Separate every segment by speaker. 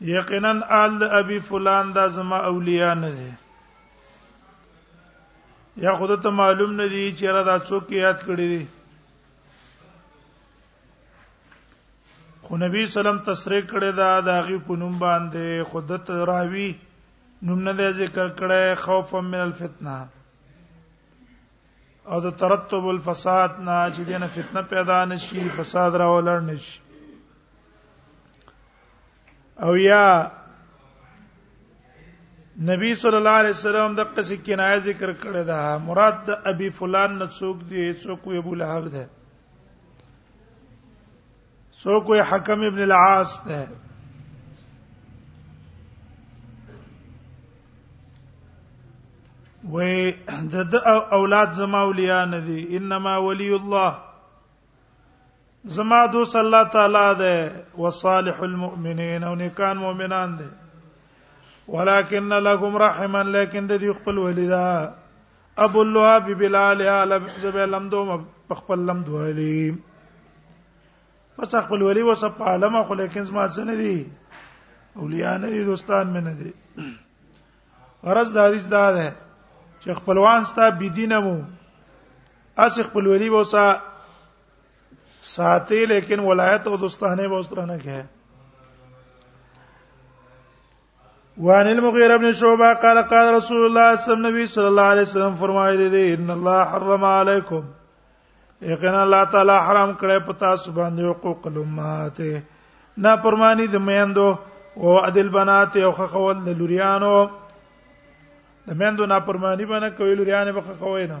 Speaker 1: یقینا آل ابي فلان دا زما اولیاء نه دي یا خود ته معلوم نه دي چې را دا څوک یاد کړی دي خو نبی سلام تصریح کړی دا د هغه په نوم باندې خود ته راوي نوم نه ذکر کړی خوف من الفتنه او د ترتب الفساد نه چې دنه فتنه پیدا نشي فساد راولر نشي او یا نبی صلی الله علیه وسلم د قصې کنایه ذکر کړی دا مراد د ابي فلان نه څوک دی څوک ابو لهب ده سو کوئی حکم ابن العاص ده و د اولاد زما اولیاء نه دي انما ولی الله زما دوست الله تعالی ده وصالح المؤمنین او نیکان مؤمنان دي ولكن لكم رحما لكن د دې خپل ولیدا ابو اللهب بلال علب زبې لمدو په خپل لمد وهلي بس خپل ولي وسه په عالم خو لیکن زما څه نه دي اولیاء نه دي دوستان مې نه دي غرض د حدیث دا ده چې خپلوان ستا بيدینه مو اس خپل ولي وسه ساتي لیکن ولایت او دوستانه به سره نه کوي وان المغيرة بن شعبة قال قال رسول الله صلى الله عليه وسلم الله عليه وسلم فرمایلی دی ان الله حرم علیکم یقینا الله تعالی حرام کړی په تاسو باندې حقوق الامهات نه پرمانی د میندو او عدل بنات او خول د لوریانو د میندو نه پرمانی باندې کوي لوریانه به خوي نه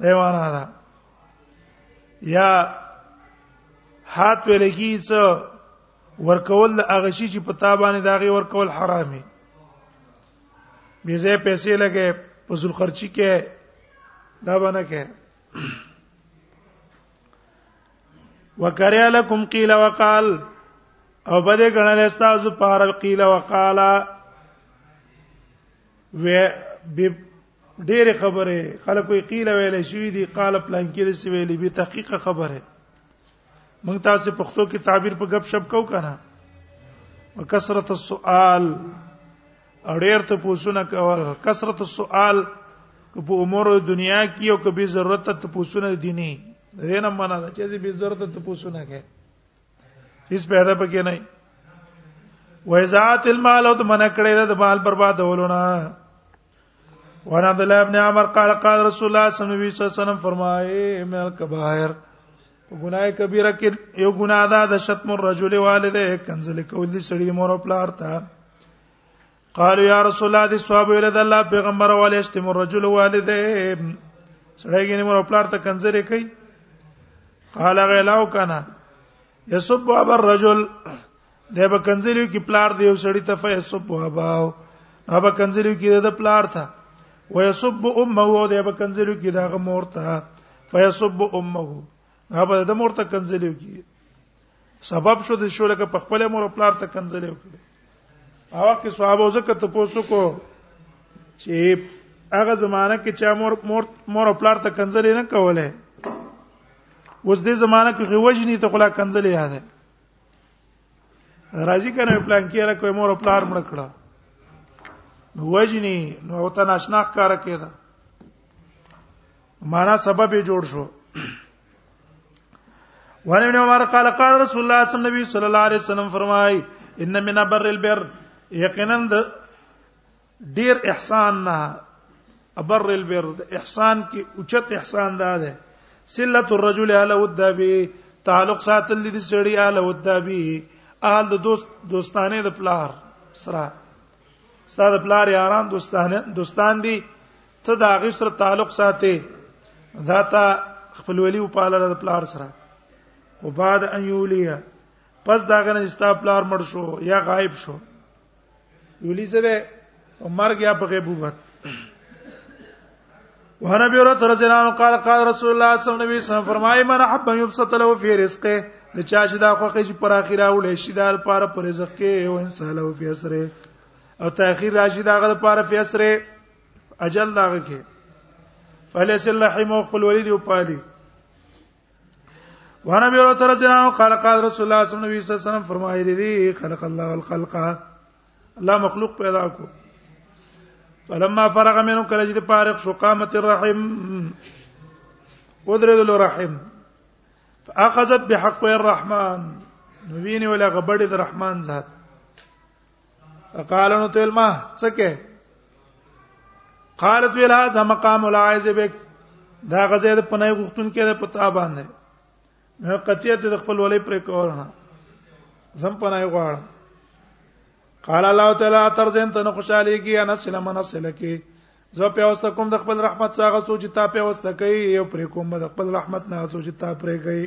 Speaker 1: دیوانه ده یا حات ویل کی څه ورکول هغه شی چې پتا باندې داغه ورکول حرامي بیزه پیسې لګې پسول خرچي کې دا باندې کې وکریا لکم قیل وقال او بده غنل استاذ پار قیل وقالا و ډېر خبره خلک وی قیل ویل شوی دی قال پلان کې دې ویلې به تحقیق خبره موږ تاسو پښتو کې تعبیر په غب شپ کو کنه وکثرت السؤال اړیر ته پوښتنه کول کثرت السؤال په امور دنیا کې او کبي ضرورت ته پوښتنه دیني دا نه معنا ده چې به ضرورت ته پوښتنه کوي هیڅ پیدا پکې نه وایزات المال او ته منع کړی دا د مال بربادولونه وعن عبد الله بن عمر قال قال رسول الله صلی الله علیه وسلم فرمایي من الكبائر ګناه کبیره کې یو ګناه ده د شتم الرجل والده کنزل کول دي سړي مور او پلار ته قالوا يا رسول الله دي ثواب ولد الله پیغمبر والي شتم الرجل والده سړي ګنې مور او پلار ته کنزل کوي قال غلاو کنا یسب ابا الرجل د به کنزلیو کې پلار دی یو سړی ته فیسب ابا او به کنزلیو کې د پلار ته ويسب امه او د به کنزلیو کې دغه مور ته فیسب امه هغه د مور ته کنزلیو کې سبب شو د شو لکه په خپل مور پلار ته کنزلیو کې هغه کې صحابه زکه ته پوسو کو چې هغه زمانہ کې چا مور مور مور پلار ته کنزلې نه کوله اوس دې زمانہ کې وجنی ته خلا کنزلې یاده راضی کنه پلان کې را کوي مور پلار مړ کړه نو وجنی نو او ته ناشنا کار کېده معنا سبب جوړ شو وعن ابن عمر قال قال رسول الله صلی الله علیه وسلم فرمای ان من بر البر یقینا ډیر احسان نه ابر البر احسان کې اوچت احسان دا ده سلت الرجل اهل ودابي تعلق ساتل دي سړي اهل ودابي اهل د دوست دوستانه د پلار سره ستاسو پلار یاران دوستانه دوستان دي ته دا غي سره تعلق ساتي دا تا خپل ولی او پاله د پلار سره او بعد ان یولیا پس دا غنه ستا پلار مړ شو یا غایب شو یولی څه ده په مرګ یا په غیبوبت وهنا بیره تر جنانو قال قال رسول الله صلی الله علیه وسلم فرمایي من حب یبسط له فی رزقه د چا چې دا خوخه چې پر اخیره ولې شي دال پر پر رزق کې او انسان له فی اسره او تاخير راشي دا غل پر فی اسره اجل داغه کې فلیس الرحیم او خپل ولید او پالي وانا بیا رسول الله صلی الله علیه وسلم قال قال رسول الله صلی الله علیه وسلم فرمایلی دی خلق الله الخلق الله مخلوق پیدا کو فلما فرغ منه کله چې فارغ شو قامت الرحم ودرد الرحم فاخذت بحق الرحمن نبيني ولا غبړې د رحمان ذات قالنو تل ما څکه قالت ویل هاذا مقام العائز بك دا غزه د پنای غختون کې د پتا باندې نه قطیت د خپل ولې پر کورنه زم پنای غواړم قال الله تعالی ترزن تن خوشالي کې انا سلام انا سلکه زه په اوسه کوم د خپل رحمت څخه سوچ تا په اوسه کوي یو پر کوم د خپل رحمت نه سوچ تا پرې کوي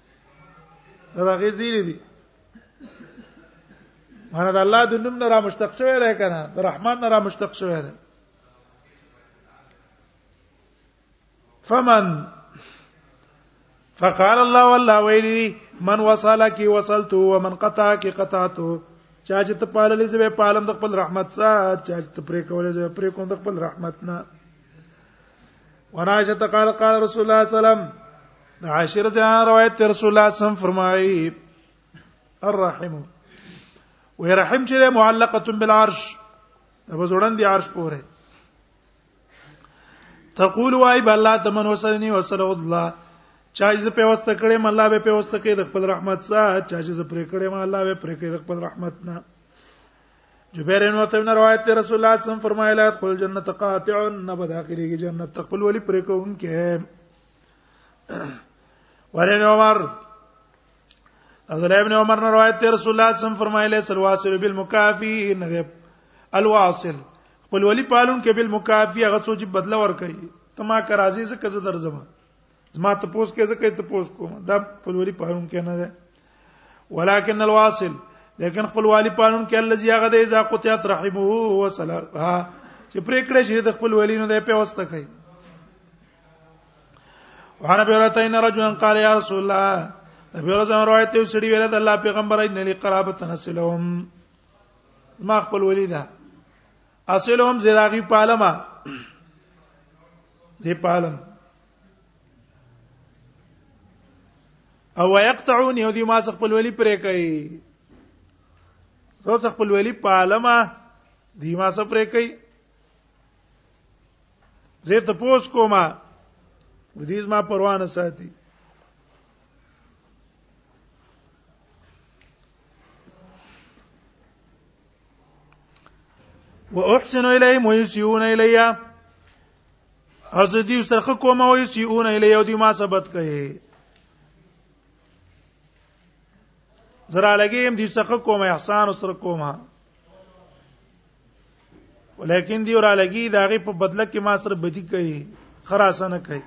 Speaker 1: دا هغه زیری دي مانا د الله د نوم نه را مشتق شوی دی کنه د رحمان نه را مشتق شوی دی فمن فقال الله والله ویلی من وصلك وصلته ومن قطعك قطعته چا چې ته پاللې زوی پالم د خپل رحمت سره چا چې ته پرې کولې زوی پرې کوم د خپل رحمت نه ورایشه قال قال رسول الله صلی الله علیه وسلم عاشر جان روایت رسول الله صم فرمایي الرحم وی رحم چې معلقه بالعرش د بزړن دی عرش پوره تقول وای بالله تمن وسلني وسل الله چا چې په واسطه کړې م الله به په واسطه کې د خپل رحمت سره چا چې پرې کړې م الله به پرې کې د خپل رحمت نه جبیر نو ته نه روایت ته رسول الله صم فرمایله خپل جنت قاطع نه بداخليږي جنت خپل ولی پرې کوونکې ورن عمر عبد الله ابن عمر نے روایت تے رسول اللہ صلی اللہ علیہ وسلم فرمائے لے سلواسل بالمکافی نغب الواصل خپل ولی پالون کې بالمکافی هغه څو چې بدلا ور کوي تما کرازي څه کزه درځم زما ته پوس کې څه کوي ته پوس کوم دا خپل ولی پالون کې نه ده ولکن الواصل لیکن خپل والی پالون کې الذي هغه د اذا قطعت رحمه وصلها چې پرې کړې شي د خپل ولی نو د په واسطه کوي وعن ابي هريره ان رجلا قال يا رسول الله ابي هريره روایت ته سړي ویل د الله پیغمبر ان لي قرابت نسلهم ما خپل ولیدا اصلهم زراغي پالما دی پالم او يقطعون یو دی ما خپل ولی پرې کوي روز خپل ولی پالما دی ما سره پرې کوي زه ته پوس کومه د دې ما پروانه ساتي واحسن اليهم ويسيئون الي از دې سرخ کومه ويسيئون الي او دې ما ثبت کړي زرا لګیم دي څخه کوم احسان سره کوم ها ولیکن دی را لګي دا غي په بدله کې ما سره بدی کوي خراسه نه کوي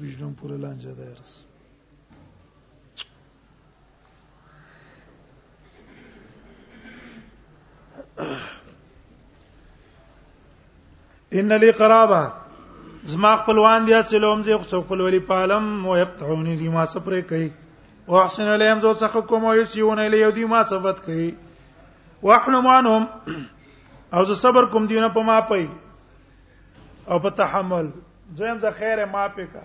Speaker 1: وجدان پورې لانجه ده رسم ان لي قرابه زما خپلوان دي اسلام زه خو خپل ولي پالم او يقطعوني دي ما سفر کوي واحسن اليهم زو څخه کوم او يسيون الي دي ما ثبت کوي واحلم عنهم او زه صبر کوم دینه په ما پي او په تحمل زم زه خیره ما پې کا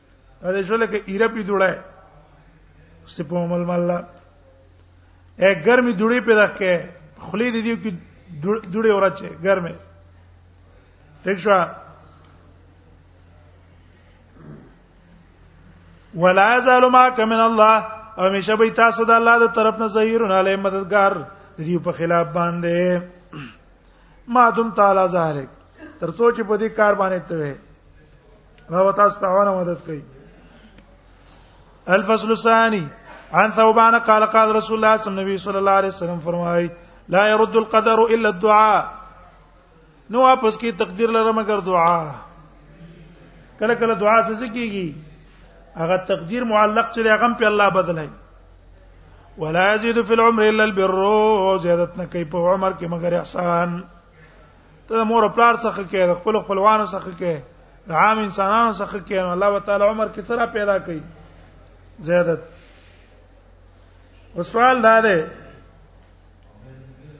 Speaker 1: دا دې شو لکه ایره پی دوړای سپو مل مل اے ګرمي دوړې په دغه کې خلی دې دیو کې دوړې ورچه ګرمه ٹھیک شو ولا زال ما کمن الله او همیشه به تاسو د الله د طرف نه ظهیرون علی مددگار دې په خلاف باندې ما دم تعالی ذالک ترڅو چې په دې کار باندې ته ما وتا ستاونه مدد کوي الفصل الثاني عن ثوبان قال قال رسول الله صلى الله عليه وسلم صلى الله عليه وسلم فرمای لا يرد القدر الا الدعاء نو واپس کی تقدیر لره مگر دعا کله کله دعا څه کیږي هغه تقدیر معلق چې هغه په الله بدلای ولا يزيد في العمر الا البر زیادت نه کوي په عمر کې مگر احسان ته مور او پلار څخه کې د خپل خپلوانو څخه کې د عام انسانانو څخه کې الله تعالی عمر کې سره پیدا کړي زیادت وسوال دا ده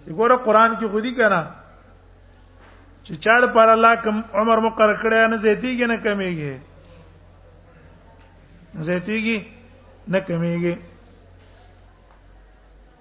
Speaker 1: وګوره قران کې خودي کنا چې چاړ پر الله کوم عمر مقرر کړی نه زیاتیږي نه کمیږي زیاتیږي نه کمیږي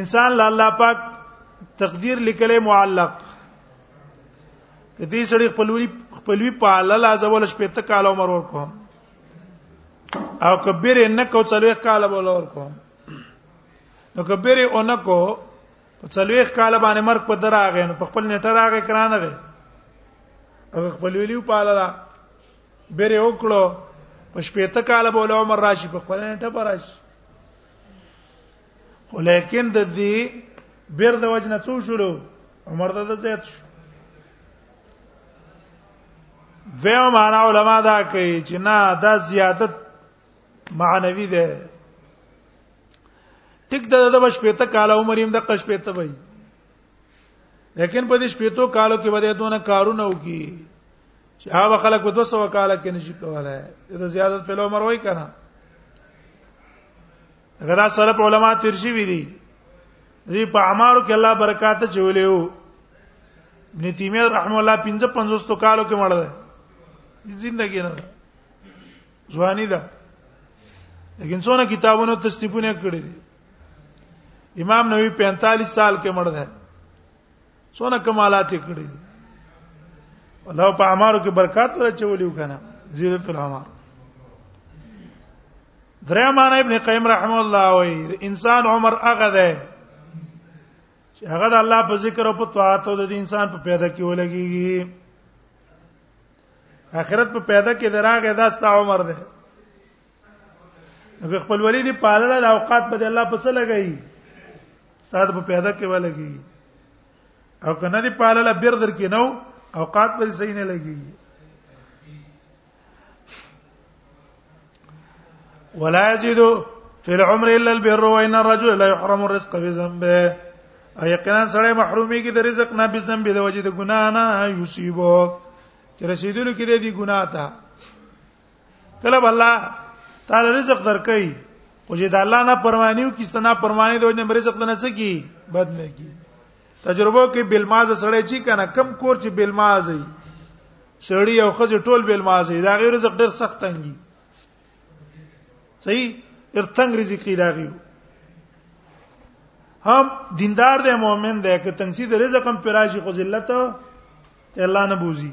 Speaker 1: انسان له الله پاک تقدیر لیکلې معلق دې سړي خپلوي خپلوي په الله لازول شپې ته کال عمر ورکو او کبیر نه کو څلوي کال بول ورکو نو کبیر اونکو په څلوي کال باندې مرګ په دراغې نو په خپل نیټه راغې کرانه ده او خپل ویلیو په الله بیره وکړو په شپې ته کال بول عمر راشي په خپل نیټه پر راشي ولیکن د دې بیر د وجنه څو شروع عمر ته زیات شو دیو معنا علما دا کوي چې نه دا زیادت معنوي ده ټیک د د بش پته کال عمر هم د قش پته وای لیکن په دې شپېتو کالو کې بده دونه کارونه وکي چې هغه خلک په 200 کال کې نشي کولای دا زیادت په عمر وای کنه غدا سلف علما تیر شي وی دي دې په اعمارو کې الله برکات چولې وو ابن تیمیه رحم الله 55 کالو کې مړ دی زندګی نه ځواني ده لیکن څونه کتابونو تصنیفونه کړی دي امام نووي 45 سال کې مړ دی څونه کمالات یې کړی دي الله په اعمارو کې برکات ورچولې وکنه زیادت العمر درېمان ابن قیم رحم الله وی انسان عمر هغه ده چې هغه د الله په ذکر او په طاعت او د انسان په پیدا کې ولګيږي اخرت په پیدا کې دراغه داستا عمر ده نو خپل ولی دی پالله د اوقات به الله په څه لګی ساده په پیدا کې ولګي او کنه دی پالله بیر در کې نو اوقات به صحیح نه لګي ولا يزيد في العمر الا البر وان الرجل لا يحرم الرزق بذنبه ايقنا سره محرومي کې د رزق نه بذنب د وجې د ګنا نه يصيبو چې رسیدلو کې د دې ګنا ته کله الله تعالی رزق درکې او چې د الله نه پرمانیو کې ستنه پرمانی دوی نه رزق نه سکی بد نه کی تجربه کې بلماز سړی چی کنه کم کور چې بلماز وي سړی او خځه ټول بلماز وي دا غیر رزق ډیر سخت تنګي صحیح ارتنګ رزق کې دا غیو هم دیندار دی مؤمن دی که تنسید رزق هم پراشي خو ذلت الله نه بوزي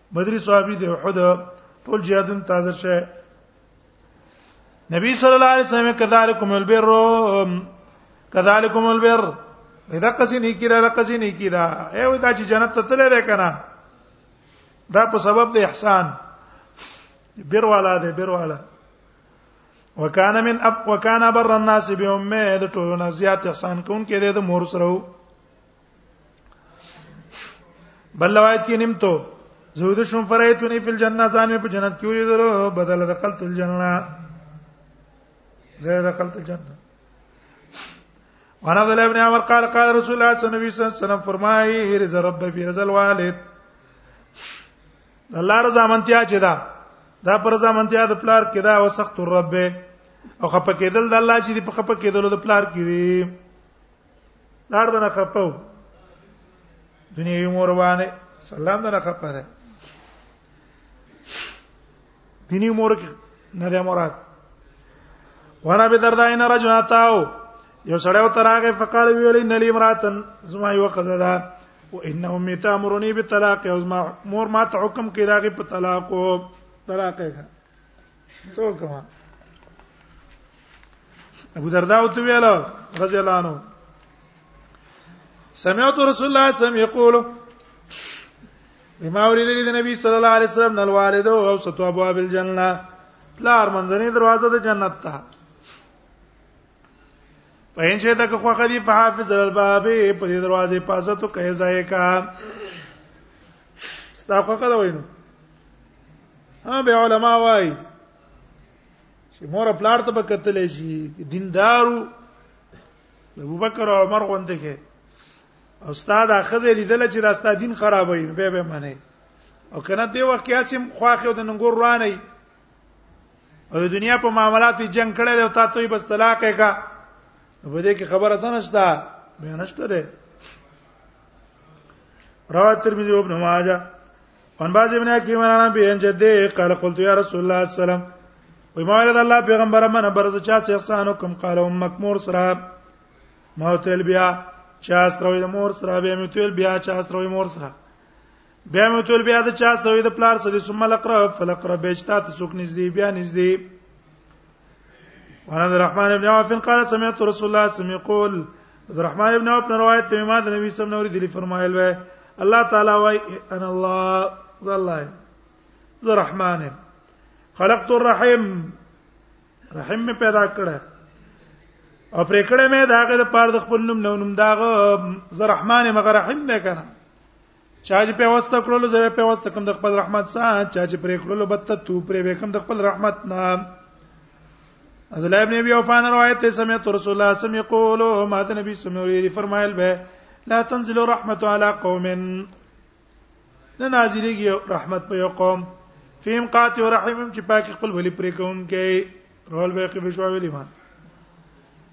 Speaker 1: بدری صحابي د احد ټول جهادون تازه شه نبی صلی الله علیه وسلم کذالکم البر کذالکم البر دا قصې نه کیدا دا قصې نه کیدا اے وای دا چې جنت ته تللی دی کنه دا په سبب د احسان بیر والا دی بیر والا وکانه من اب وکانه بر الناس به امه د ټولو نه زیات احسان کون کې د مور سره بل روایت کې نمتو زود شم فرایتونی فی الجنه ځان په جنت کې ولیدل بدل دخلت الجنه زه دخلت الجنه وانا عبد الله ابن عمر قال قال رسول الله صلی الله علیه وسلم فرمایي رضا رب فی رضا الوالد الله رضا منتیا چې دا دا پر رضا منتیا د پلار کې دا او سخت الرب او خپه کېدل د الله چې په خپه کېدل د پلار کې دی لار دنه خپو دنیا یې مور باندې سلام دنه خپه ده دیني مور کې نه ده مراد وانا به دردا ان رجل اتاو یو سړی او تراغه فقال ویل ان لی امراتن زما یو خزه ده و ان امي تامرني بالطلاق او زما مور ما ته حکم کوي داغه په طلاق او طلاق ده څوک ما ابو دردا او تو ویل رضی الله عنه سمعت رسول الله صلی الله علیه وسلم یقول بما ورید د نبی صلی الله علیه وسلم نل والد او ستو ابواب الجنه لار منځنی دروازه د جنت ته په ان شه تک خو خدی په حافظ الباب په دروازه پاسه تو کای ځای کا ستاخه کړه وینو ها به علما وای چې مور پلار ته بکتل شي دیندارو ابو بکر او عمر غونډه کې استاد اخذ لیدل چې دا استاد دین خرابوي به به معنی او کنه دی وخت قیاسم خواخه د ننګور رواني او د دنیا په معاملاتو جنگ کړي او تاسو یې بس طلاق کا په دې کې خبره سنشتہ بیان شته ده رواه ترمذی او ابن ماجه ان باز ابن حکیم انا به ان جده قال قلت یا رسول الله صلی الله علیه وسلم و ما ولد الله پیغمبر من برز چا څه احسان کوم قال ام مکمور سرا ما تل بیا چا سره مور سره به متل بیا چا سره مور سره بیا مې تول بیا د چا سوې د پلار سره ثم لقرب فلقرب بهچتا ته څوک نږدې بیا نږدې وانا الرحمن ابن عوف قال سمعت رسول الله صلی الله علیه وسلم يقول الرحمن ابن عوف روایت ته ما د نبی صلی الله علیه وسلم فرمایل وای الله تعالی وای ان الله والله الرحمن خلقت الرحم رحم می پیدا کړه او پرې کړه مې داغه د پاره د خپل نوم نوم داغه زرحمان مغه رحم نه کنه چا چې په واسطه کړلو زه په واسطه کوم د خپل رحمت سره چا چې پرې کړلو بته تو پرې وکم د خپل رحمت نه عبد الله ابن ابي اوفان روایت ته سمعت رسول الله سم یقول ما ته نبی سم ویری فرمایل به لا تنزل رحمت على قوم نه نازلېږي رحمت په یو قوم فهم قات او رحم چې پاک خپل ولي پرې کوم کې رول به کې بشو ویلی ما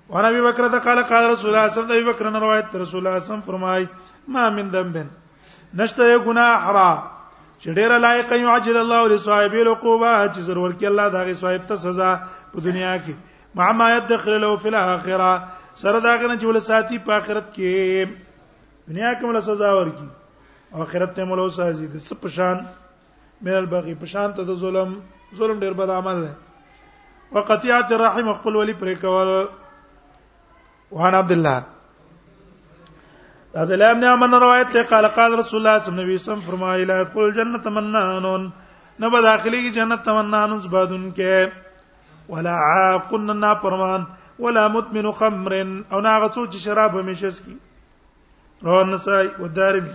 Speaker 1: وانا ابي بکر ته قال قال رسول الله صلی الله علیه وسلم بکر نه روایت رسول الله صلی الله علیه وسلم فرمای ما من ذنب نشته ګناه را چې ډیر لایق یو عجل الله لصاحب العقوبه چې ضرور کې الله دغه صاحب ته سزا په دنیا کې مع ما يدخر له في الاخره سره دا غنه چې ول ساتي په آخرت کې دنیا کې ول سزا ورکی او آخرت ته مولو سازي د سپشان من البغي په شان ته د ظلم ظلم ډیر بد عمل دی وقطيعه الرحم خپل ولي پرې کول وهان عبد الله هذا لا يمنع من روایت ته قال قال رسول الله صلی الله علیه وسلم فرمایي لا يدخل الجنه تمنانون نه به داخلي کی جنت تمنانون زبادون کې ولا عاقن نا پرمان ولا مدمن خمر او نا غڅو چې شراب همیشه سکي روان نسای ودارمي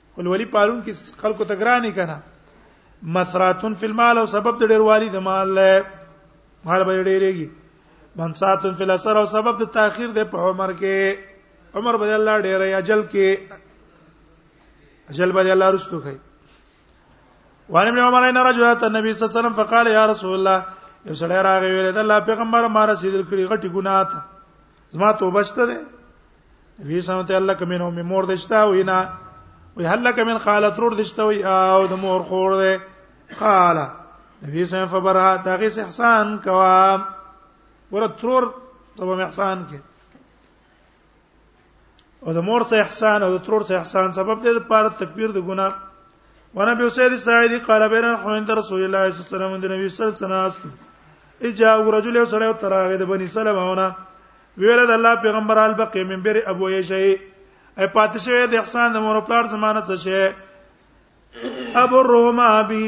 Speaker 1: ولولي پالون کې خلکو ته ګراني کنه مسراتن فی المال او سبب د ډیروالي د مال له مال به ډیریږي بنساتن فی الاثر او سبب د تاخير د په عمر کې عمر به الله ډیره اجل کې اجل به الله رستو کوي وان ابن عمر ان رجل اتى النبي صلى الله عليه وسلم فقال يا رسول الله یو سړی راغی ویل دا الله پیغمبر ما رسیدل کړي غټي ګناه ته زما توبه شته ده وی سمته الله کمنو می مور دشتا وینا وی هله کمن قالت رور دشتا وی او د مور خور ده قال نبی سم فبرها تاغیس احسان کوا ور ترور ته به احسان کې او د مور څخه احسان او د ترور څخه احسان سبب دی د پاره تکبیر د ګناه وانا ابي سعيد الساعدي قال بين الحين رسول الله صلى الله عليه وسلم النبي صلى الله عليه وسلم اجا رجل سره تراغه د بني سلمونه ویل د الله پیغمبر ال بقې منبر ابو یشی ای پاتې شوی د احسان د مور پلار زمانه څه شي ابو روما بی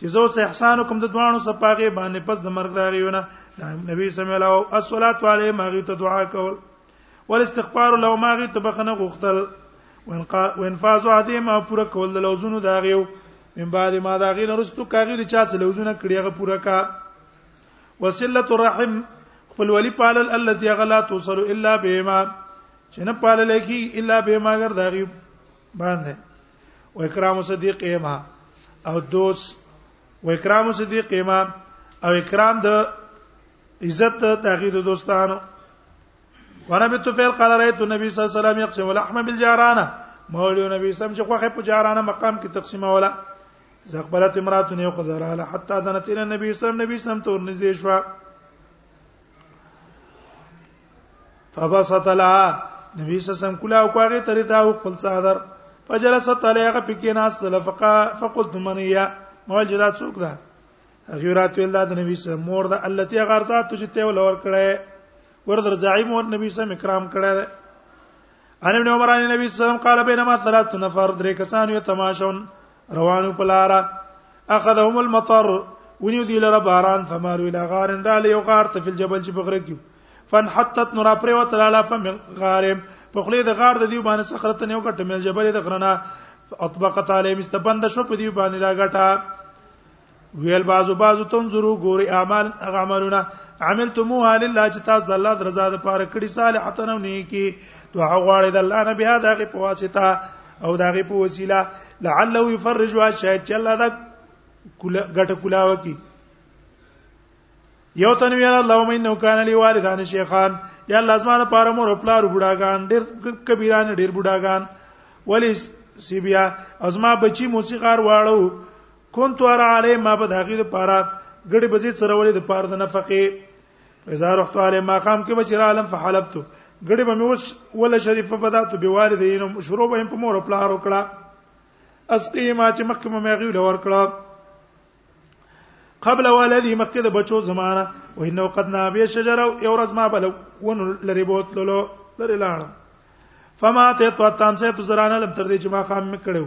Speaker 1: چې زو سه احسان کوم د دوانو سپاغه باندې پس د مرګ راغیونه نبی صلی الله علیه او الصلات علی ماغی ته دعا کول والاستغفار لو ماغی ته بخنه غختل وانفاذ عهده ما پورا کول د لوزونو داغیو من بعد ما داغی نرستو کاغی د چا سره لوزونه کړیغه پورا کا وسله الرحم خپل ولی پالل الذي غلا توصل الا بهما چې نه پالل کی الا بهما ګر داغي باندې و اکرام صدیق ما او دوست و اکرام صدیق ما او اکرام د عزت تغید دوستانو ونبي تفیل قال رايت النبي صلى الله عليه وسلم يقسم اللحم بالجارانه مولوی نبی سم چې خوخه په جارانه مقام کې تقسیمه ولا زقبلت امراتن یو خزرال حتا دنت الى نبی صلی الله علیه وسلم تور نږدې شو فبسط لها نبی صلی الله علیه وسلم کله او کوغه ترې دا خپل صادر فجلست علیها پکې ناس لفقا فقلت من هي مول جدا څوک ده غیرات الله د نبی صلی مور ده التي غرزات چې ته ولور کړه ورته زعیم او نبی صلی کرام کړه ان ابن عمر عن النبي صلى الله عليه وسلم قال بينما ثلاث نفر درې کسان یو تماشون روانو په لار اخذهم المطر ونیو دی لره باران فمارو الى غار دال یو غار ته فل جبل چې بغره کیو فن حتت نور پر وته لاله فم غار په خله د غار د دیو باندې صخره ته نیو کټ مل جبل د غرنا اطبقت علی مستبند شو په دیو باندې دا غټه ویل بعضو بعضو تنظرو ګوري اعمال هغه عملونه عملتموها لله چې تاسو د الله رضا د پاره کړی صالحتن او نیکی دوه غواړي د الله نه بیا دغه په واسطه او دغه په وسیله لعله يفرج وا شاید چې الله دا ګټه کولاوه کی یو تن ویل اللهم انه کان لی والدان شیخان یا الله زما لپاره مور خپل بډاګان ډیر کبیران ډیر بډاګان ولی سیبیا ازما بچی موسیقار واړو كنت ارى عليه ما بد هغه د پاره ګړي بزي سره ولې د پاره د نفقه فزار وخت علي ما قام کې بچ را علم فحلبته ګړي به مې وش ولا شریف په بدات به والدین شروع به په مور پلار وکړه اسقي ما چې مخکې مې غي لور کړه قبل والدي مخکې د بچو زمانہ و انه قد نابه شجره یو ورځ ما بل ون لري بوت لولو لري لاړم فما ته تو تام سه تو زرانه لم تر دې چې ما خام مې کړو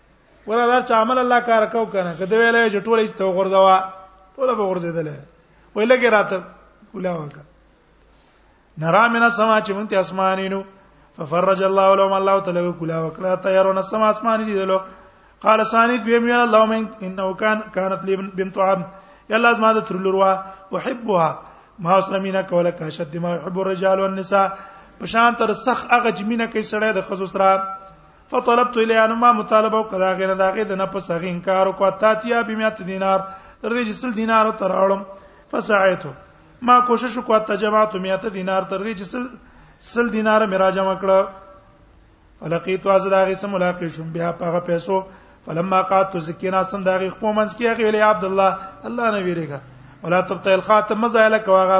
Speaker 1: ولا چې عمل الله کار کو کنه کده ویلې چې ټوله است وغورځوا ټوله به غورځیدل وای لګي راته ولا وکا نرا من السما چې مونته اسمانینو ففرج الله لهم الله تعالی وکلا وکړه طيرون السما اسمان دي دلو قال ثاني دویم یا الله من انه كان كانت لي بنت عم يلا ما ذكر الروا احبها ما اسلمينا کوله کا شد ما يحب الرجال والنساء پشان تر سخ هغه جمینه کې سړی د خزو سره فطلبت الیه نو ما مطالبه وکړه غیر دا غي د نفس هغه انکار وکړ تاتیا ب 100 دینار تر دې چې سل دینار تر اړم فسعیته ما کوشش وکړ ته جماعت 100 دینار تر دې چې سل سل دینار مې راجم کړه فلقیت از دا غي سم ملاقات شوم بیا پاغه پیسو فلما قات سکینا سم دا غي خپل منځ کې هغه ویلې عبد الله الله نه ویریږي ولا تبتل خاتم مزایله کواغه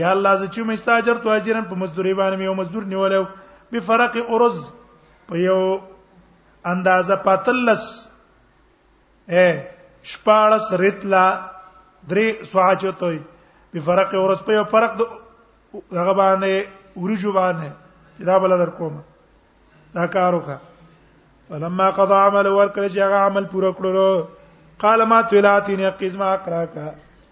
Speaker 1: یا الله زه چې مستاجر تو اجرن په مزدوري باندې مې یو مزدور نیولیو به فرق اورز په یو اندازه پاتلس اے شپارس رتلا درې سواچتوي به فرق اورز په یو فرق دغه باندې ورجو باندې دا بل در کوم دا کار وکړه فلما قضى عمل ورکړ چې هغه عمل پوره کړو قال ما تلاتين قسمه اقراکا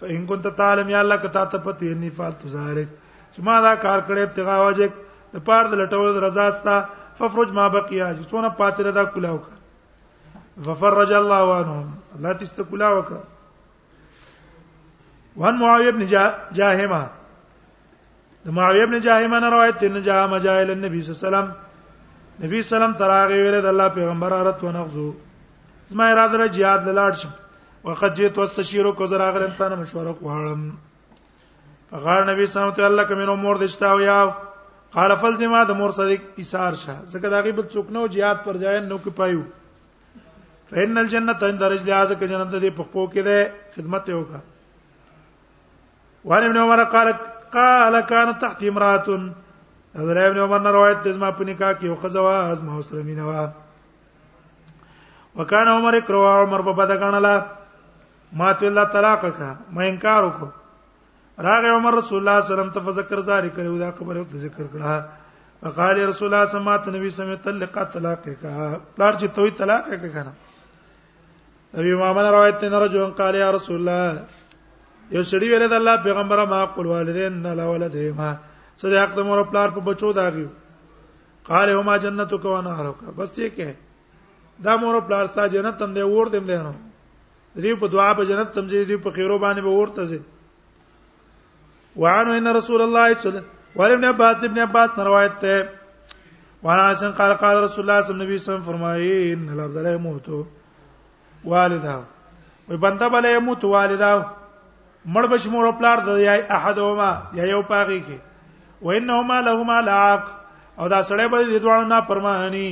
Speaker 1: فإن كنت تعلم يا الله کته ته پته نه فالت ذالک چې ما دا کار کړې ابتغاء وجهک د پار د لټول رضا ستا ففرج ما بقیا چې څونه پاتې دا کلاو کړ ففرج الله عنهم الله تست کلاو کړ وان معاویه ابن جاهمه د معاویه ابن جاهمه نه روایت دی نه جا مجاهل النبي صلی الله علیه وسلم نبی سلام تراغه ویره د الله پیغمبر ارت و نغزو زما اراده را jihad لاړ شم وقد جئت واستشير کو زرا غلم تانه مشوره کوړم فقال نبی صلی الله علیه وسلم نو مور دشتا و یا قال فلزما د مور صدیق ایثار شه زکه دا غیب څوک نو jihad پر ځای نو کې پایو فإن الجنة عند رجل هذا کې جنت دې په خپو کې ده خدمت یې وکړه وان ابن عمر قال قال كانت تحت امراه حضرت ابن عمر نے روایت د زما په نکاح کې یو خزوا از ما سره مینه وا وکانه عمر کرو عمر په بد غنلا ما ته الله طلاق کا ما انکار وکړ راغ عمر رسول الله صلی الله علیه وسلم ته فذكر ذاری کړو دا خبره ته ذکر کړه فقال رسول الله صلی الله علیه وسلم نبی سمې طلقه طلاق کا پلار چې توي طلاق کا کنه ابي امامه روایت ته رجل قال يا رسول الله یو سړي ویل د الله پیغمبره ما قل والدین نه لا ولدهما څه د حق د مور پلار په بچو داغي قال هما جنتک و نارک بس یې کې دا مور پلار ستا جنت تم دی ور دیم دی نو دې په دعا په جنت تم دې په خیرو باندې به ورته ځي وعنه ان رسول الله صلی الله علیه وسلم ولم عباس ابن عباس روایت ته وانا عشان قال قال رسول الله صلی الله علیه وسلم فرمایي ان عبد الله موت والده وي بنده بل يموت والده مړ بش مور پلار د یای احدهما یا یو پاغي کې وانهما لهما لاق او دا سړی به د دوه نه پرمانی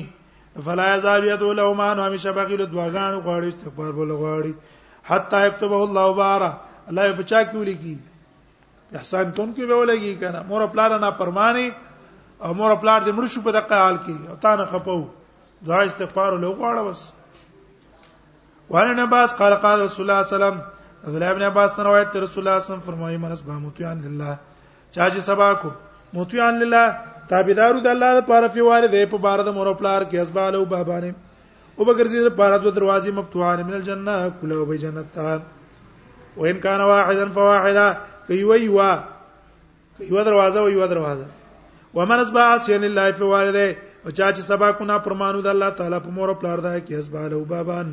Speaker 1: فلا یزال یدو لهما نو همیشه باقی له دواګانو غواړي استغفار بوله غواړي حتا یكتبه الله بارا الله په چا کې ولګي احسان کون کې به ولګي کنه مور پلار نه پرمانی او مور پلار دې مړ شو په دغه حال کې او تا نه خپو دعا استغفار له غواړه بس وانه نه باس قال قال رسول الله صلی الله علیه وسلم عبد الله ابن عباس روایت رسول الله صلی الله علیه وسلم فرمایي من اسبه متیان لله چا چې سبا کو متیان لله تابعدارو د الله لپاره په والده په بار د مور پلار کې اسبالو بابانه او بګرځي د پاره دوه دروازې مفتوحان من الجنه کله او به جنت ته وان کان واحدا فواحدا کوي وا کوي دروازه وي دروازه ومن اسبا سین الله فی والده او چا چې سبا کو نه پرمانو د الله تعالی په مور پلار ده کې اسبا له بابان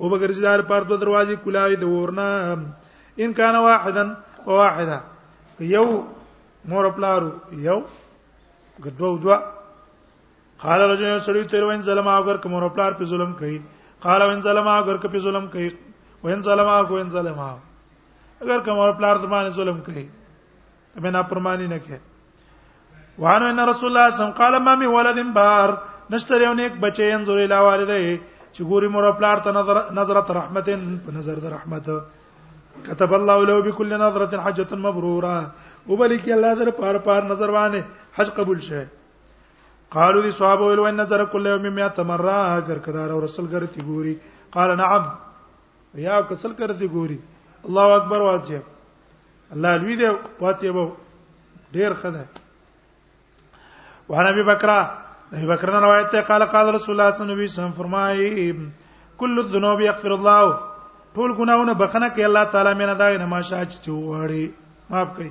Speaker 1: او بګرځي دار پر دوه دروازې کلاوي د ورنا ان کان واحدا واحدا یو مور پلارو یو ګدو دوه قال رجل سړی تیر وین ظلم اگر کوم ور پلار په ظلم کوي قال وین ظلم اگر کوم په ظلم کوي وین ظلم اگر وین ظلم اگر کوم ور پلار د باندې ظلم کوي به نه پرمانی نه کوي وان ان رسول الله صم قال ما می ولد بار نشتر یو نیک بچی انظر الی والده چې ګوري مور پلار ته نظر نظرت رحمت په نظر د رحمت كتب الله له بكل نظره حجه مبروره وبلک الله در پار پار نظر باندې حج قبول شه قالو دي صحابه ویل ان نظر کله یوم 100 مره اگر کدار او رسول ګرتی ګوري قال نعم یا کسل کرتی ګوري الله اکبر واجب الله لوی دی پاتې وو ډیر خدای وعن ابي بکر ابي بکر نے روایت ہے قال قال رسول الله صلی الله علیه وسلم فرمائے کل الذنوب یغفر الله ټول ګناونه بخنه کوي الله تعالی مینه دا نه ماشه چې وغواړي معاف کوي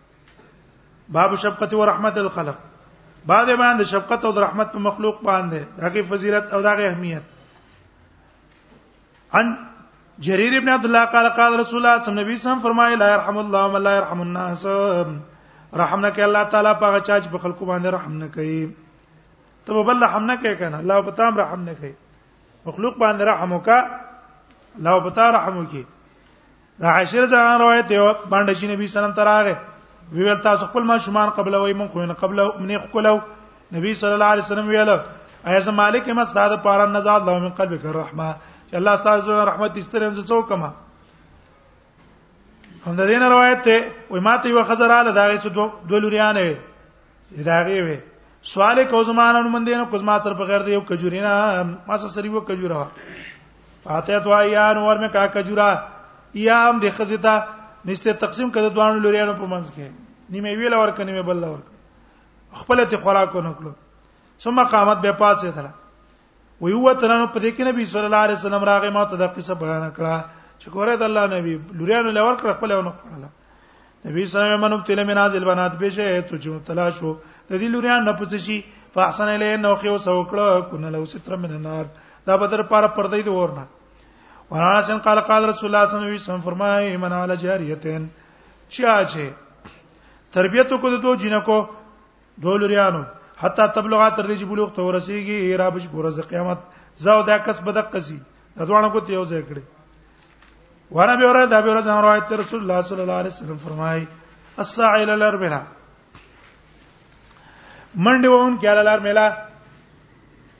Speaker 1: باب شفقت و رحمت الخلق بعد باندې شفقت او رحمت په مخلوق باندې هغه فضیلت او دغه اهمیت عن جرير ابن عبد الله قال قال رسول الله صلى الله عليه وسلم فرمایي لا يرحم الله من لا يرحم الناس رحم نه کوي الله تعالی په چا چې په خلکو باندې رحم نه کوي ته بل رحم نه کوي کنه الله په تام رحم نه کوي مخلوق باندې رحم وکا الله په تا رحم وکي د عاشر ځان روایت دی باندې چې نبی صلی الله علیه وسلم تراغه ویل تاسو خپل ما شومان قبل وای مون خو نه قبل منی خپلو نبی صلی الله علیه وسلم ویل ایا زه مالک ما ستاده پار نه زاد لو من قلبک الرحمه چې الله ستاسو زړه رحمت استرم زه څوک ما هم د دین روایت ته وای ماته یو خزر اله دا غي څه دوه لوریانه ادارې وي سوال کو زمانه نو مونږ دینه کوزما سره په غیر دی یو کجورینا ما سره سری و کجورا فاته تو ایان ور مې کا کجورا یا هم د خزتا نشته تقسیم کده دوانو لوريانو په منځ کې نیمه ویل ور کني مې بل ور خپل ته خوراک نه کړو ثم قامت به پاتې تل وی هو ترانو په دې کې نبی صلی الله علیه وسلم راغی ما ته دا قصه بیان کړه چې ګوره د الله نبی لوریانو لور کړ خپل ونه کړل نبی صلی الله علیه وسلم تل من نازل بنات به شه ته چې مبتلا شو د دې لوریان نه پڅ شي فاحسن الیه نو خو سو کړه کونه لو ستر من النار دا بدر پر پردې دی ورنه ورانسن قال قال رسول الله صلی الله علیه وسلم فرمایي من علی جاریتین چا چې تربیته کو د دوه جنکو دولریانو حتی تبلغات تر دې چې بلوغ ته ورسیږي را بش پورز قیامت زاو دا کس بدق قصي د دوانو کو ته یو ځای کړي وانا به ورته دا به ورته روایت رسول الله صلی الله علیه وسلم فرمایي الساعی للارملا منډه وون کې للارملا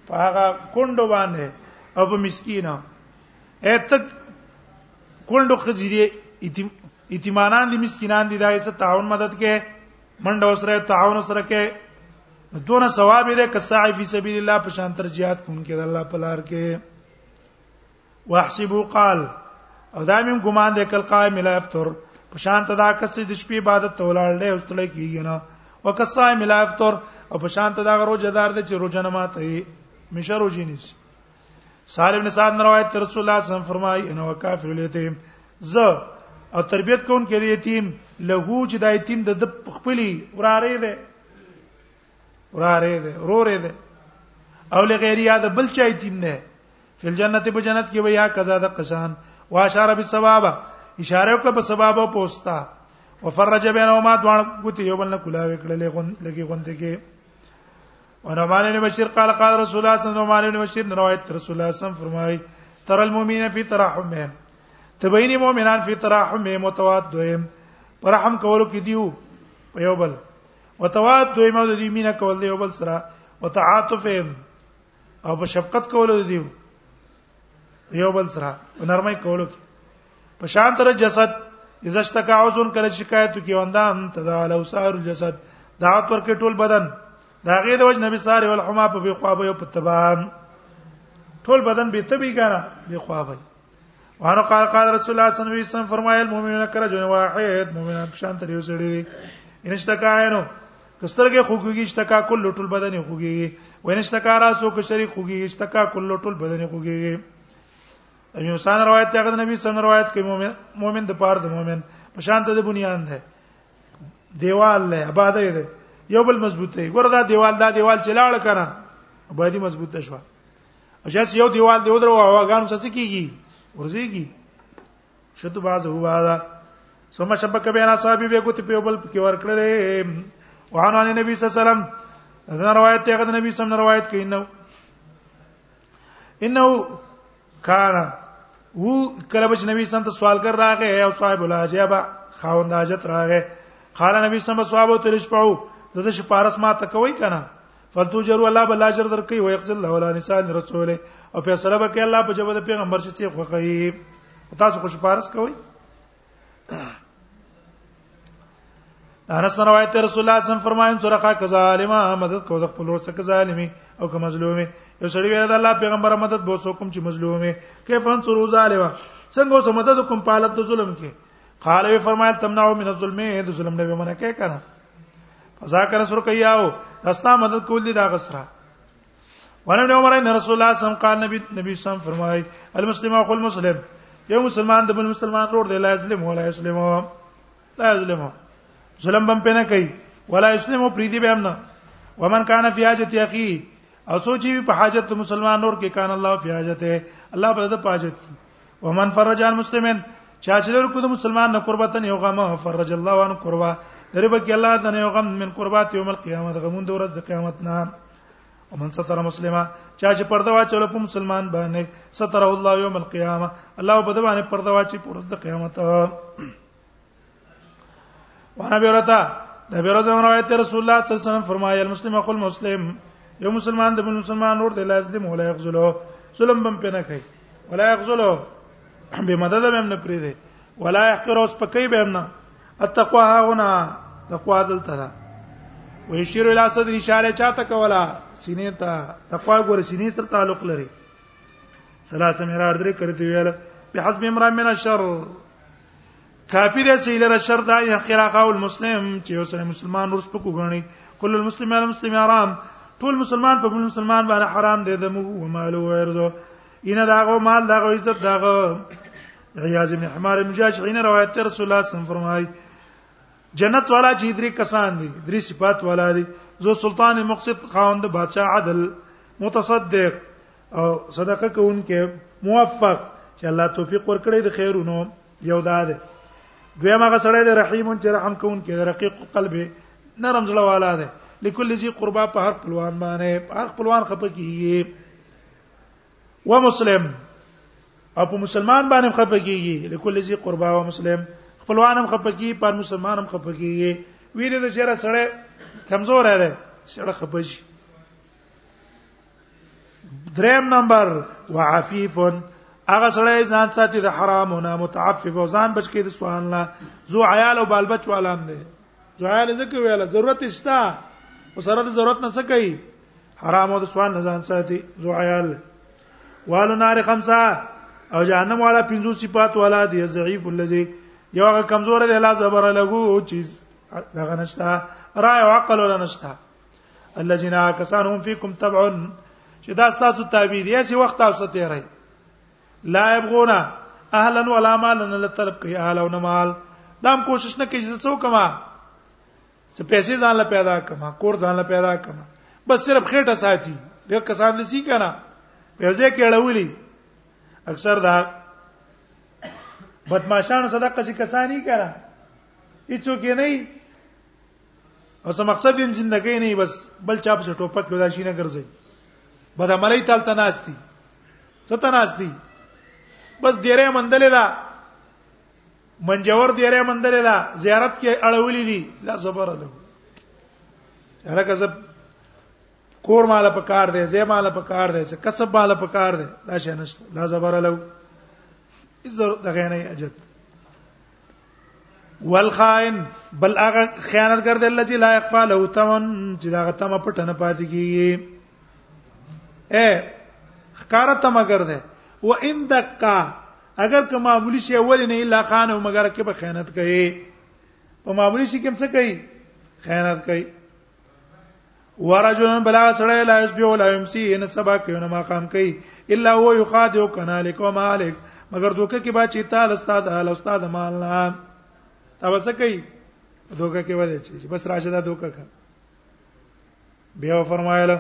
Speaker 1: په هغه کندو باندې او په مسکینا اته کندو خزیری یتیمانان دي مسکینان دي دا یې ست تعاون مدد کې منډه سره تعاون سره کې دونه ثواب دې ک سعی فی سبیل الله په شان تر jihad کوونکې د الله په لار کې واحسبوا قال او دا مم ګمان دې کل قائم لا افطر په شان ته دا کس د شپې عبادت ته ولاړ دی او ستړی کیږي نه وکصائم لا افطر او په شان ته دا غرو جدار دې چې روزنه ماته مشه روزینیس سال ابن سعد نے روایت تر رسول الله صلی الله علیه وسلم فرمایي انه کافر الیتیم ز او تربیت کون کې دی یتیم له چې د یتیم د خپلې وراره دی وراره دی وراره دی او لغیر یاد بل چا یتیم نه فل جنت په جنت کې ویا قضا د قسان واشاره بالثواب اشاره وکړه په ثواب او پوستا وفرج بینهما دوه ګوتې یو بل نه کولاوي کړلې غون لګي غونډه کې ونعمان بن بشير قال قال رسول الله صلى الله عليه وسلم روایت رسول الله صلی الله فرمای تر المؤمنین فی تراحمهم تبین مؤمنان فی تراحمهم متوادهم پرحم کولو کې دیو په یو بل وتوادهم د دې مینه کول دی یو بل سره وتعاطفهم او په شفقت کولو دیو یو بل سره نرمای کولو کې په شان تر جسد اذا اشتكى عضو کله شکایت کی وندان تدال او سائر الجسد دا پر کې ټول بدن دا غي د وجه نبی ساره ول حما په خوابه په تبان ټول بدن به تبي کنه به خوابه وانه قال قال رسول الله صلی الله علیه وسلم فرمایل مؤمنون کرجن واحد مؤمنان شان تر یو سړي ان اشتكى عینو کسترګې خوږیږي چې تکا کل ټول بدن خوږیږي وینشت کارا سو کې شریک خوږیږي چې تکا کل ټول بدن خوږیږي ابي حسین روایت ته غد نبی صلی روایت کوي مؤمن مؤمن د پاره د مؤمن په شان ته د بنیان ده دیوال له آباده ده یو بل مضبوط دی ګور دا دیوال دا دیوال چې لاړ کړه آبادی مضبوط شوه اجازه یو دیوال دی ودرو هواګان څه کیږي ورځيږي شتو باز هوا دا ثم شبک بین اصحابی به کوت په بل کې ور کړل وعن عن النبي صلی الله عليه وسلم دا روایت ته غد نبی صلی الله روایت کوي نو انه کان وو کله بچ نبی صلی الله سوال کر راغه او صاحب الاجابه خاوند حاجت راغه قال نبی صلی الله علیه وسلم صحابه ترش پاو دغه شپارس ما تکوي کنه فلتوجر ولا بل اجر درکې او یقتل له ولا نسان رسوله او فیصله وکړي الله په جواب د پیغمبر چې څه خوخی تاسو خوش پارس کوئ انس روایت رسول الله صم فرمایي سرقه ک ظالما مدد کو د خپل ورڅ ک ظالمي او ک مظلومي یو سړی ویل الله پیغمبر مدد بو سو کوم چې مظلومي کیف انصر ظالما څنګه سو مدد کوم په حالت د ظلم کې قال وی فرمایل تمنعو من الظلم د ظلم نه منه کې کنه فذاکر سر کیاو دستا مدد کول دي دا غسرہ ورنه عمر ان رسول الله صم قال نبی نبی صم فرمای المسلم اخو المسلم یو مسلمان د بل مسلمان ورور دی لا اسلم ولا اسلم لا اسلم ظلم بم پنه کوي ولا اسلم پریدي به امنا ومن کان فی حاجت اخی او سوچي په حاجت مسلمان نور کې کان الله فی حاجت الله په دې حاجت کې ومن فرج عن مسلمن چا چې لر کو د مسلمان نه قربتن یو غم فرج الله عنه قربا دربه کې الله د یو غم من قربات یوم القیامت غمون د ورځ د قیامت نه ومن ستر مسلمه چا چې پرده واچول په مسلمان باندې ستر الله یوم القیامه الله په دې باندې پرده واچي پر ورځ د قیامت وانا بیرته د بیرته روایت رسول الله صلی الله علیه وسلم فرمایي المسلم اخو المسلم یو مسلمان د بل مسلمان نور دی لاس دې مولا یغزلو ظلم بم پنه کوي ولا یغزلو به مدد به هم نه پری دی ولا یحقر اوس پکې به هم نه التقوا ها هنا تقوا دلته ده ويشير الى صدر اشاره چاته کولا سینې ته تقوا ګور سینې سره تعلق لري سلاسه میرا اردره کړی دی ویل بحسب امرا من الشر کافی ده چې لره شر دا یا خراقه او المسلم چې اوسره مسلمان ورس پکو غني کل المسلم علی المسلم حرام ټول مسلمان په مسلمان باندې حرام دی دمو او مال او ارزو ان داغه مال داغه عزت داغه عیاذ ابن حمار مجاش عین روایت رسول الله صلی الله علیه وسلم فرمایي جنت والا چې درې کسان دي درې صفات والا دي زو سلطان مقصد خاوند بادشاہ عدل متصدق او صدقه کوونکې موفق چې الله توفیق ورکړي د خیرونو یو دا ده دویم هغه سړی دی رحیم چې رحم کوونکې دی رقیق قلب نرم زړه والا دی لکل ذی قربا په هر خپلوان باندې هر خپلوان خپه کیږي و مسلم او په مسلمان باندې خپه کیږي لکل ذی قربا و مسلم خپلوان هم خپه کیږي پر مسلمان هم خپه کیږي ویل د چیرې سړی کمزور دی سړی خپه شي دریم نمبر وعفیف هغه سړی ځان ساتي د حرامونه متعفف او ځان بچ کې د سوال نه زو عیال او بال بچ والام دی زو عیال زکه ویاله ضرورت شته او سره د ضرورت نه څه کوي حرام او د سوال نه ځان ساتي زو عیال والو نار خمسه او جهنم والا پنځو صفات والا دی ضعیف الذی یو هغه کمزور دی لا زبر لهو چیز دغه نشته رای او عقل ولا نشته الذين كسانهم فيكم تبعون چې دا تاسو تابع دي چې وخت تاسو ته راي لا يبغونا اهلا ولا مالا الا طلب کوي اهل او مال دا هم کوشش نه کوي چې څو کما چې پیسې ځان له پیدا کما کور ځان له پیدا کما بس صرف خېټه ساتي ډېر کسان دي سي کنه په ځای کې اړولي اکثر دا بدمعشانو صدقه سي کسانی کړه هیڅوک یې نه او څه مقصد یې ژوندۍ نه بس بل چا په ټوپک لودا شي نه ګرځي بد عملی تل تناستی ته تناستی بس ډیره مندلې ده منجور ډیره مندلې ده زیارت کې اړولې دي لا صبر له هرکه زب کور مال په کار دی زې مال په کار دی چې کسب مال په کار دی دا شې نشته لا صبر له اذر دغه نه اجت والخائن بل هغه خیانت ګرځي الله چې لا يخفى له تمن چې دا غتمه پټنه پاتې کیږي اے خکارا تم اگر ده و ان دقا اگر که معمولی شی اول نه الا خان او مگر کې به خیانت کوي په معمولی شی کې څه کوي خیانت کوي ورجل بلا سړی لا یسبی ولا یمسی ان سبا کینو ما قام کوي الا هو یخادع کنا لکم الک مگر دوکه کې با چې تعال استاد ال استاد مال نه تا وسه کوي دوکه کې وځي چې بس راشه دا دوکه کا بیا فرمایله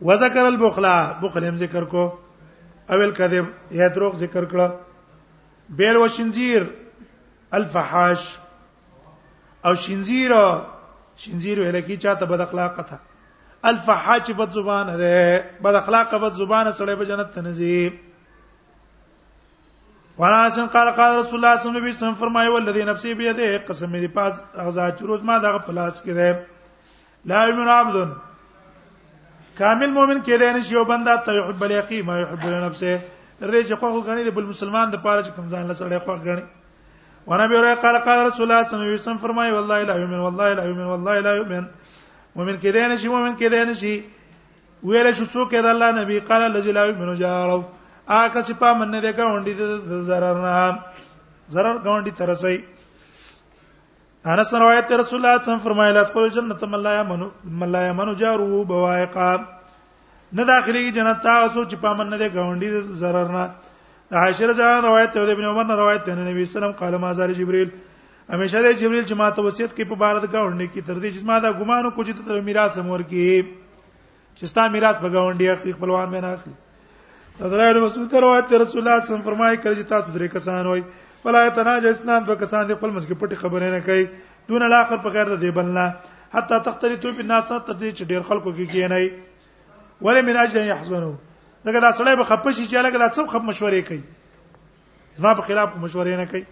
Speaker 1: وذكر البخلا بخل هم ذکر کو اول کذب یا دروغ ذکر کړه بیل و شنزیر الفحاش او شنزیر شنزیر ویل کی چاته بد اخلاق ته الفحاش بد زبان ده بد اخلاق بد زبان سره به جنت ته نزي وراسن قال قال رسول الله صلی الله علیه وسلم فرمایي والذي نفسي بيده قسم دې پاس اغزا چروز ما دغه پلاس کې ده لا یمن عبد کامل مؤمن کېدای نشي یو بنده ته يحب الیقی ما يحب لنفسه تر دې چې خوخه غني د بل مسلمان د پاره چې کوم ځان له سړی خوخ غني وانا به راي قال قال رسول الله صلی الله علیه وسلم فرمای والله لا یمن والله لا یمن والله لا یمن مؤمن کېدای نشي مؤمن کېدای نشي ویل شو څوک د الله نبی قال الذي لا يؤمن جاره آکه چې په من نه ده کا وندي د zarar نه zarar غونډي ترسي انس روایت رسول الله صلی الله علیه وسلم فرمایله ادخل الجنه من لا یمن من لا یمن جاره بوائقا نه داخلي جنت تاسو چې پامن نه دی غونډي zarar نه عائشه رضی الله روایت ته ابن عمر نه روایت ته نبی سلام قال ما زال جبريل همیشه د جبريل چې ما ته وصیت کوي په بار د غونډي کې تر دې چې ما دا ګمانو کوجې ته میراث مور کې چې ستا میراث په گاونډي اخلي خپلوان به نه اخلي حضرت رسول ته روایت رسول الله صلی الله علیه وسلم فرمایي کړي چې تاسو درې کسان وای فلا تناج اسنان دوه کسان دي خپل منځ کې پټي خبرې نه کوي دون الاخر په غیر د دې بلنا حتی تختلطو په ناس ته دې چې ډیر خلکو کې کې نه ولا من اجل يحزنوا دغه دا سړی به خپه شي چې لکه دا څو خپ مشورې کوي زما په خلاف مشورې نه کوي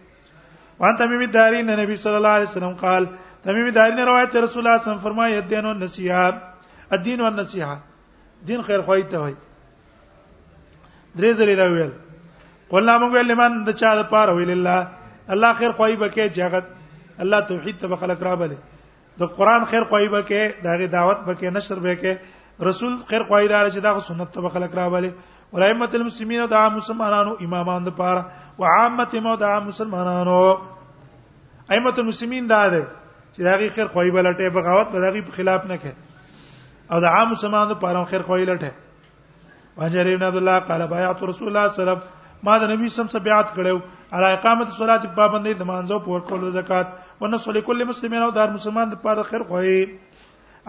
Speaker 1: وان تمیم داری نه نبی صلی الله علیه وسلم قال تمیم داری نه روایت رسول الله صلی الله علیه وسلم فرمایي الدین والنصیحه الدین والنصیحه دین خیر خوای ته وای درې ځلې دا ویل قلنا موږ ویل لمن د چا د پاره ویل الله الله خیر خوای بکې جهاد الله توحید ته خلق را بلې د قران خیر خوای به کې دغه دعوت به کې نشر به کې رسول خیر خوای دار چې دا سنت ته خلک راولي ولایمه المسلمین دا مسلمانانو امامان د پاره او عامه مو دا مسلمانانو ائمه المسلمین دا ده چې دا غي خیر خوای بلټه بغاوت به دا غي خلاف نه کوي او دا عام مسلمانانو د پاره خیر خوای لټه وجر ابن عبد الله قال بيعت رسول الله صلی الله علیه وسلم ما د نبی سم سره بیعت کړو علی اقامت صلات پابندې د مانځو پور کولو زکات ونه صلی کل مسلمان او دار مسلمان د پاره خیر خوې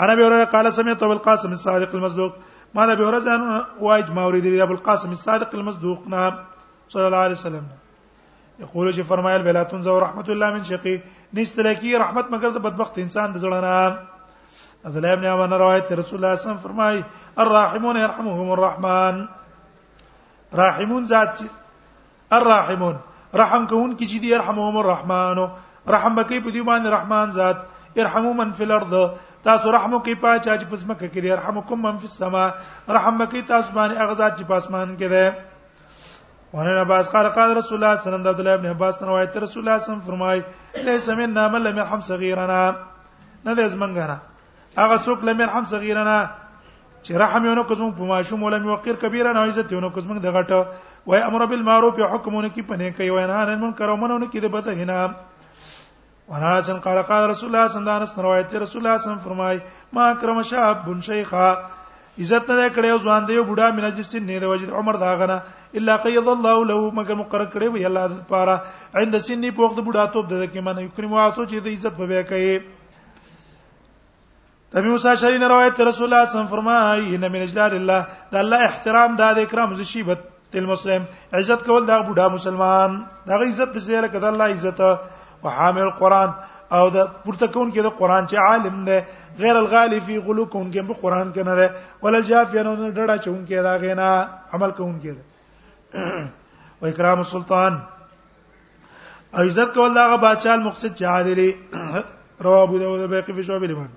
Speaker 1: انا به اوره قال سمعت ابو القاسم الصادق المصدوق ما د به اوره ځان واج ما ورید ابو القاسم الصادق المصدوق نا صلی الله علیه وسلم یقول چې فرمایل بلا تنزو رحمت الله من شقی نشته لکی رحمت مگر د بدبخت انسان د زړه عبد الله ابن عمر روایت رسول الله صلی الله علیه وسلم فرمای الرحمون يرحمهم الرحمن راحمون ذات الرحمون رحم کوون کی چې دی يرحمهم الرحمن رحم بکی په دی باندې رحمان ذات ارحموا من فی الارض تاسو رحم کوي په چا چې پسمکه کې دی ارحمکم من فی السما رحم کوي تاسو باندې هغه ذات چې په اسمان کې دی وانا عباس قال قال رسول الله صلی الله علیه وسلم د عبد الله ابن عباس روایت رسول الله صلی الله علیه وسلم فرمای ليس منا من لم يرحم صغيرنا نه د زمنګنا هغه څوک لم يرحم صغيرنا چې رحم یو نه کوم په ماشوم ولم یوقر کبیره نه عزت یو نه کوم د غټه وای امر بالمعروف حکمونه کی پنه کوي وای نه منکر او منونه کی د بده هنا وانا سن قال قال رسول الله صلی الله علیه وسلم روایت رسول الله صلی الله علیه وسلم فرمای ما کرم شاب بن شیخا عزت نه کړي او ځوان دی او بوډا من جس نه دی وجد عمر دا غنه الا قيض الله له مگر مقرر کړي وي الله د پاره عند سن په وخت بوډا توپ د کې من یکرم واسو چې د عزت به کوي ابي موسی شری نه روایت رسول الله صلی الله علیه وسلم فرمایي ان من اجلال الله د الله احترام د اکرام ز شیبت تل مسلم عزت کول دا بوډا مسلمان دا غي عزت د سره کده الله عزت او حامل القران او دا پورته کون کې د قران چې عالم نه غیر الغالی فی غلو کون کې په قران کې نه ده ولل جافی نه ډډه چون کې دا غینا عمل کون کې ده و اکرام السلطان عزت کول دا غا بادشاہ مقصد چې عادل رواه ابو داود بیقی فی شعب الایمان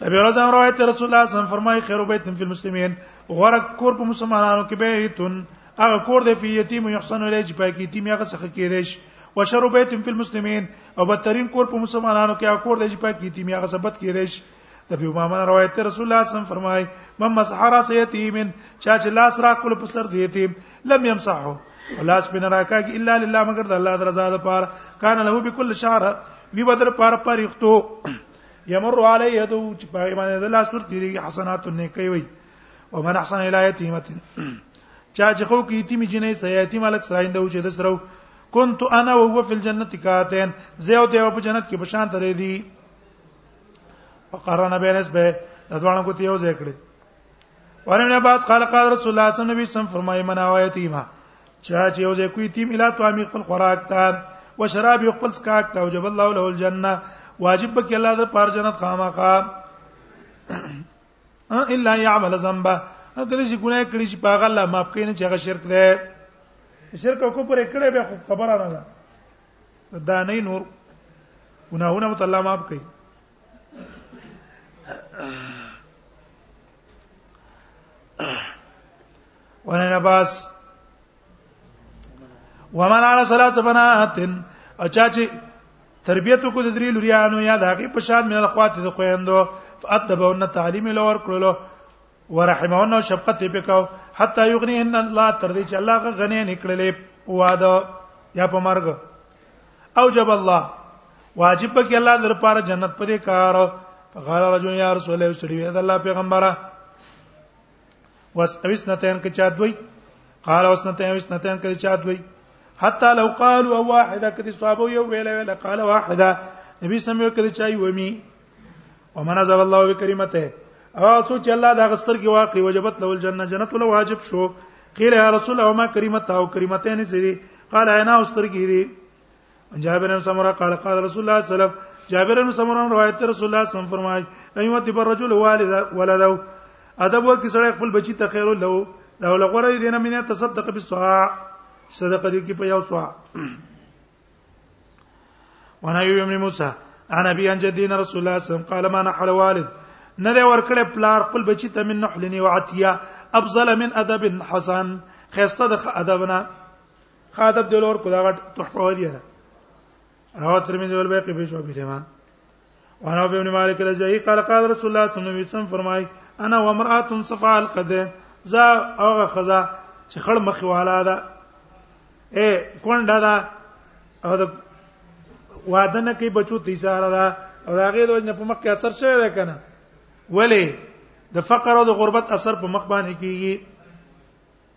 Speaker 1: ابي رضا روایت رسول الله صلی الله علیه وسلم فرمایي خیر بیت فی المسلمین غره کور په مسلمانانو کې بیتون هغه کور د فی یتیم یحسن الیه چې پاک یتیم هغه څخه کېدای شي وشر بیت فی المسلمین او بدترین کور په مسلمانانو کې هغه کور دی چې پاک یتیم هغه ثبت کېدای شي د ابي امامه روایت ته رسول الله صم فرمای من مسح راس یتیم چا چې لاس را کول په سر دی یتیم لم يمسحه ولاس بن راکاګ الا لله مگر د الله درزا ده پار کان له بكل شعر وی بدر پار پر یختو یمر علی یدو چې په ایمان د لاس ور تیری حسنات نه کوي وي او من احسن الی یتیمه چا چې خو کې یتیم جنې سیاتیم الک سراین ده چې د سرو كنت انا وهو في الجنه كاتين زيو ته په جنت کې بشان ترې دي فقرنا بینس به ځوانو کو تیو ذکر ورنه باز قال قال رسول الله صلی الله علیه وسلم فرمایي من آیتی ما چا چې یو ځای کوي تیم اله تو امي خپل خوراک ته او شراب یو خپل سکاک ته وجب الله له الجنه واجب بک الله د پار جنت خامخا الا يعمل ذنبا کله چې ګناه کړی چې پاغه الله معاف کین چې هغه شرک دی شرک کو پر کړه به خبره نه ده دا نه نور ګناهونه مت الله معاف کړي ونه عباس ومن على ثلاث بنات اچا چې تربیته کو د درې لوريانو یا د هغه په شان من الاخوات د خويندو فاتبعون تعلیم لور کړلو ورحمهن او شفقت په کاو حتا یغنیهن الله تر دې چې الله غنی نکړلې په واده یا په مرګ او جب الله واجب کې الله در پاره جنت پدې کار فقال رجل یا رسول الله صلی الله علیه وسلم پیغمبره وسنتين کې چا دوی قال وسنتين وسنتين کې چا دوی حتى لو قالوا واحده کې صحابه یو ویل ویل قال واحده نبی سمو کې چا یو می ومن ذا الله بکرمته او سوچ الله دا غستر کې واقع وجبت له الجنه جنت له واجب شو قیل یا رسول الله ما کریمته او کریمتین سری قال انا استر کې دي جابر بن سمره قال قال رسول الله صلی الله علیه وسلم جابر بن سمره روایت رسول الله صلی الله علیه وسلم فرمایي ایمت بر رجل والد ولده ادب ورکړي سره خپل بچی ته خیر له دا لغوره دینه مینه تصدق بالصاع صدقه دي کې په یو صاع وانا یو ابن موسی انا بي ان جدينا رسول الله صلی الله علیه وسلم قال ما نحل والد نه دی ورکړې پلار خپل بچی ته من نحلنی وعتیا افضل من ادب حسن خسته د ادبنا خادب دلور کو دا غټ تحفه دی راو ترمذی ول بیقی به شو به وانا ابن مالک رضی قال قال رسول الله صلی الله علیه وسلم فرمای انا وامراه صفاء القدم زا اوغه خزا چې خړ مخ والا ده اے کونډه ده او د واده نه کوي بچو تیساره ده او هغه د وجنه په مخ کې اثر شوی ده کنه ولی د فقر او د غربت اثر په مخ باندې کیږي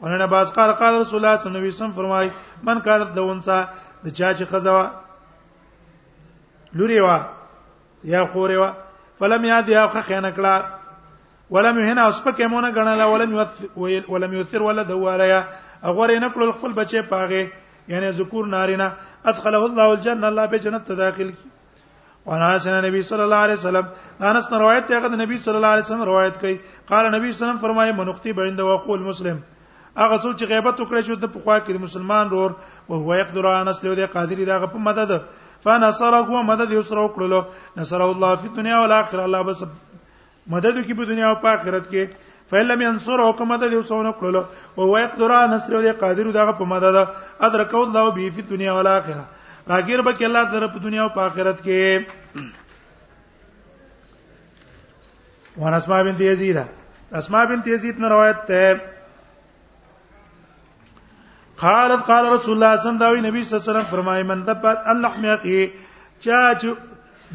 Speaker 1: ولنه باز قال قال رسول الله صلی الله علیه وسلم فرمای من کانت له انسا د چا چې خزوا لوري وا یا خوري وا فلم یاد یا خ خیانه کړه ولم هنا اوس پکې مونږ غنل ولم ولم یثر ولد ولیا اغور نه کړل خپل بچي پاغه یعنی ذکور نارینه ادخله الله الجنه الله په جنت داخل کی وانا سنا نبی صلی الله علیه وسلم انس نے روایت ته د نبی صلی الله علیه وسلم روایت کړي قال نبی صلی الله علیه وسلم فرمایي منختی بین د واخو المسلم هغه څوک چې غیبت وکړي شو د پخوا کې مسلمان رور او هو یقدر انس له دې قادری دغه په مدد فنصره هو مدد یو سره وکړلو نصره الله فی دنیا او آخرت الله بس مدد کی په دنیا او په آخرت کې فلم ينصر حکم مدد یو سونه کړلو او ويقدر نصر او قادر دغه په مدد ادرکو الله به په دنیا او آخرت راګیر به کې الله در په دنیا او په آخرت کې وان اسماء بنت یزید اسماء بنت یزید نه روایت ته قالت قال رسول الله صلی الله علیه نبی صلی الله علیه وسلم فرمایي من دبر اللحم اخي چا چې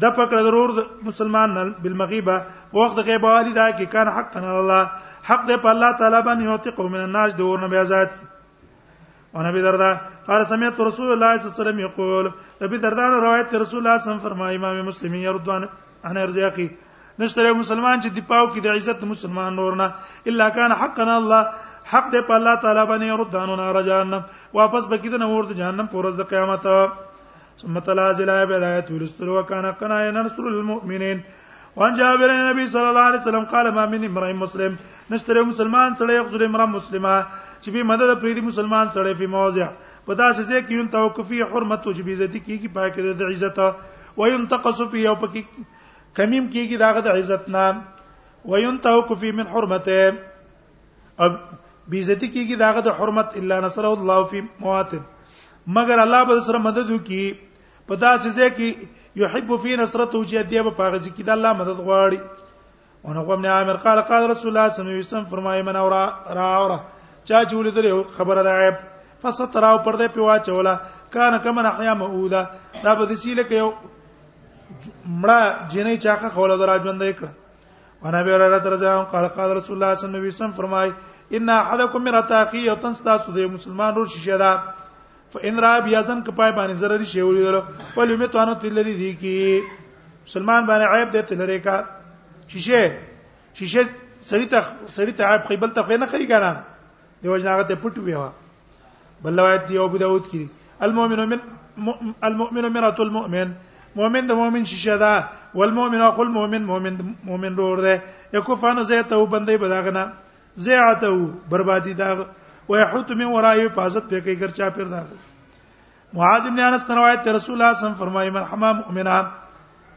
Speaker 1: د پکړه ضرور مسلمان بالمغيبه وخت غیبه والی دا کې کان حق الله حق دې په الله تعالی باندې یوتق من الناس د ورنه بیا ذات او نبی دردا قال سمعت رسول الله صلی الله علیه وسلم یقول نبی دردا روایت رسول الله صلی الله علیه وسلم فرمایي امام مسلم یردوان انا ارزاقي نشتره مسلمان چې دی پاو کې د عزت مسلمان نور نه الا کان حقنا الله حق دې په الله تعالی باندې ردانو نار جهنم واپس بکې د نور د جهنم پر ورځ د قیامت ثم تلازل بدايت ولستر وكان قنا نصر المؤمنين وان جابر النبي صلى الله عليه وسلم قال ما من امرئ مسلم نشتره مسلمان سره یو ځل امرأ مسلمه چې به مدد پریدي مسلمان سره په موضع په داسې ځای کې یو توقفي حرمت او جبیزتی کیږي پاکه د عزت وينتقص فی او پکې کمیم کیږي داغه د عزت نه وينتهک فی من حرمته اب بیزتی کیږي داغه د حرمت الا نصر الله فی مواطن مگر الله به سره مدد وکي په داسې ځای کې یحب فی نصرته چې دی په هغه ځکه د الله مدد غواړي انا قوم نه عامر قال قال رسول الله صلی الله علیه وسلم فرمایي من اورا را اورا چا چې ولیدل خبره ده عیب فستر او پردې په واچوله کان کما نحیا مودا دا به دسی لکه یو مړه جنې چاخه خوله درا ژوندې کړه وانا به را تر ځان قال قال رسول الله صلی الله علیه وسلم فرمای ان احدکم مرتا اخی او تنستا سو د مسلمان ور شیشه ده فإن را بیا زن کپای باندې ضرر شي ویل ولې مې توانو تلری دي کی سلمان باندې عیب دې تلری کا شیشه شیشه سړی ته سړی ته عیب خیبل ته نه کوي کنه دی وجناغه ته پټ ویوا بل روایت دی ابو داود کی المؤمن من المؤمن مرات المؤمن مؤمن د مؤمن شیشه ده والمؤمن اخو المؤمن مؤمن مؤمن رور ده یکفانو زیته وبندې بداغنه زیاته بربادی دا ويحوت من ورای حفاظت په کې ګر چا پر دا معاذ ابن انس روایت ته رسول الله صم فرمایي من حما مؤمنا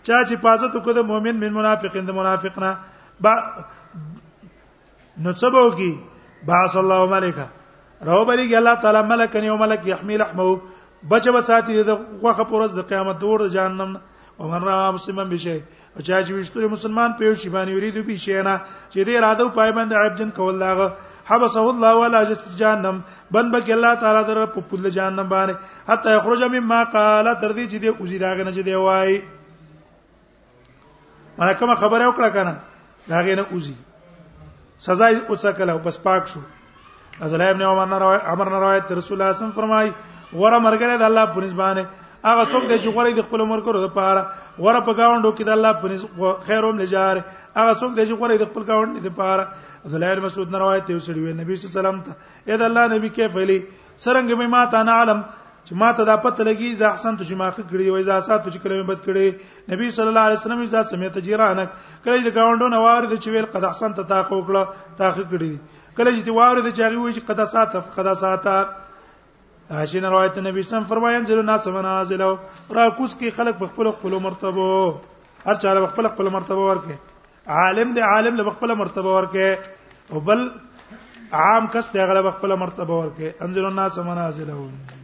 Speaker 1: چا چې حفاظت وکړ د مؤمن من منافقین د منافقنا با نو سبو کی باس الله ملکا رو بلیږي الله تعالی ملک نه ملک يحمل احمو بچ بچاتی د غوخه پورز د قیامت دور جهنم ومن را مسلمان بشي او چا چې وشتره مسلمان په یو شی باندې یریدو به شي نه چې دې اراده او پای باندې عیب جن کول لاغه حبسه الله ولا جسر جهنم بند بک الله تعالی در په پول جهنم باندې حتی یخرج مما قال تر دې چې دې اوزی داغه نه چې دی وای مله کوم خبره وکړه کنه دا غینه اوزی سزا یې اوڅکل او بس پاک شو عبد الله ابن عمر نه روایت امر نه روایت رسول الله صم فرمای غره مرګره د الله په نسبانه هغه څوک دی چې غره د خپل عمر کړو د پاره غره په گاوندو کې د الله په نسبت خیروم لجار هغه څوک دی چې غره د خپل گاوند د پاره عبد الله مسعود نه روایت یو سړي نبی صلی الله علیه وسلم ته اې د الله نبی کې فعلی څرنګه به ما ته نه علم چې ما ته دا پته لګي اذا احسنت چې ما خ کړی وای اذا سات چې کلمه بد کړی نبی صلی الله علیه وسلم اذا سمعت جيرانك کله چې گاونډو نه وارد چې ویل قد احسنت تا خو کړه تا خ کړی کله چې دی وارد چې هغه وای چې قد سات قد سات عاشین روایت نبی سم فرمایان زلو ناس منازل را کوس کې خلق په خپل خپل مرتبه هر چا خپل خپل مرتبه ورکه عالم دی عالم له خپل مرتبه ورکه او بل عام کس دی غلب خپل مرتبه ورکه انزل الناس منازلهم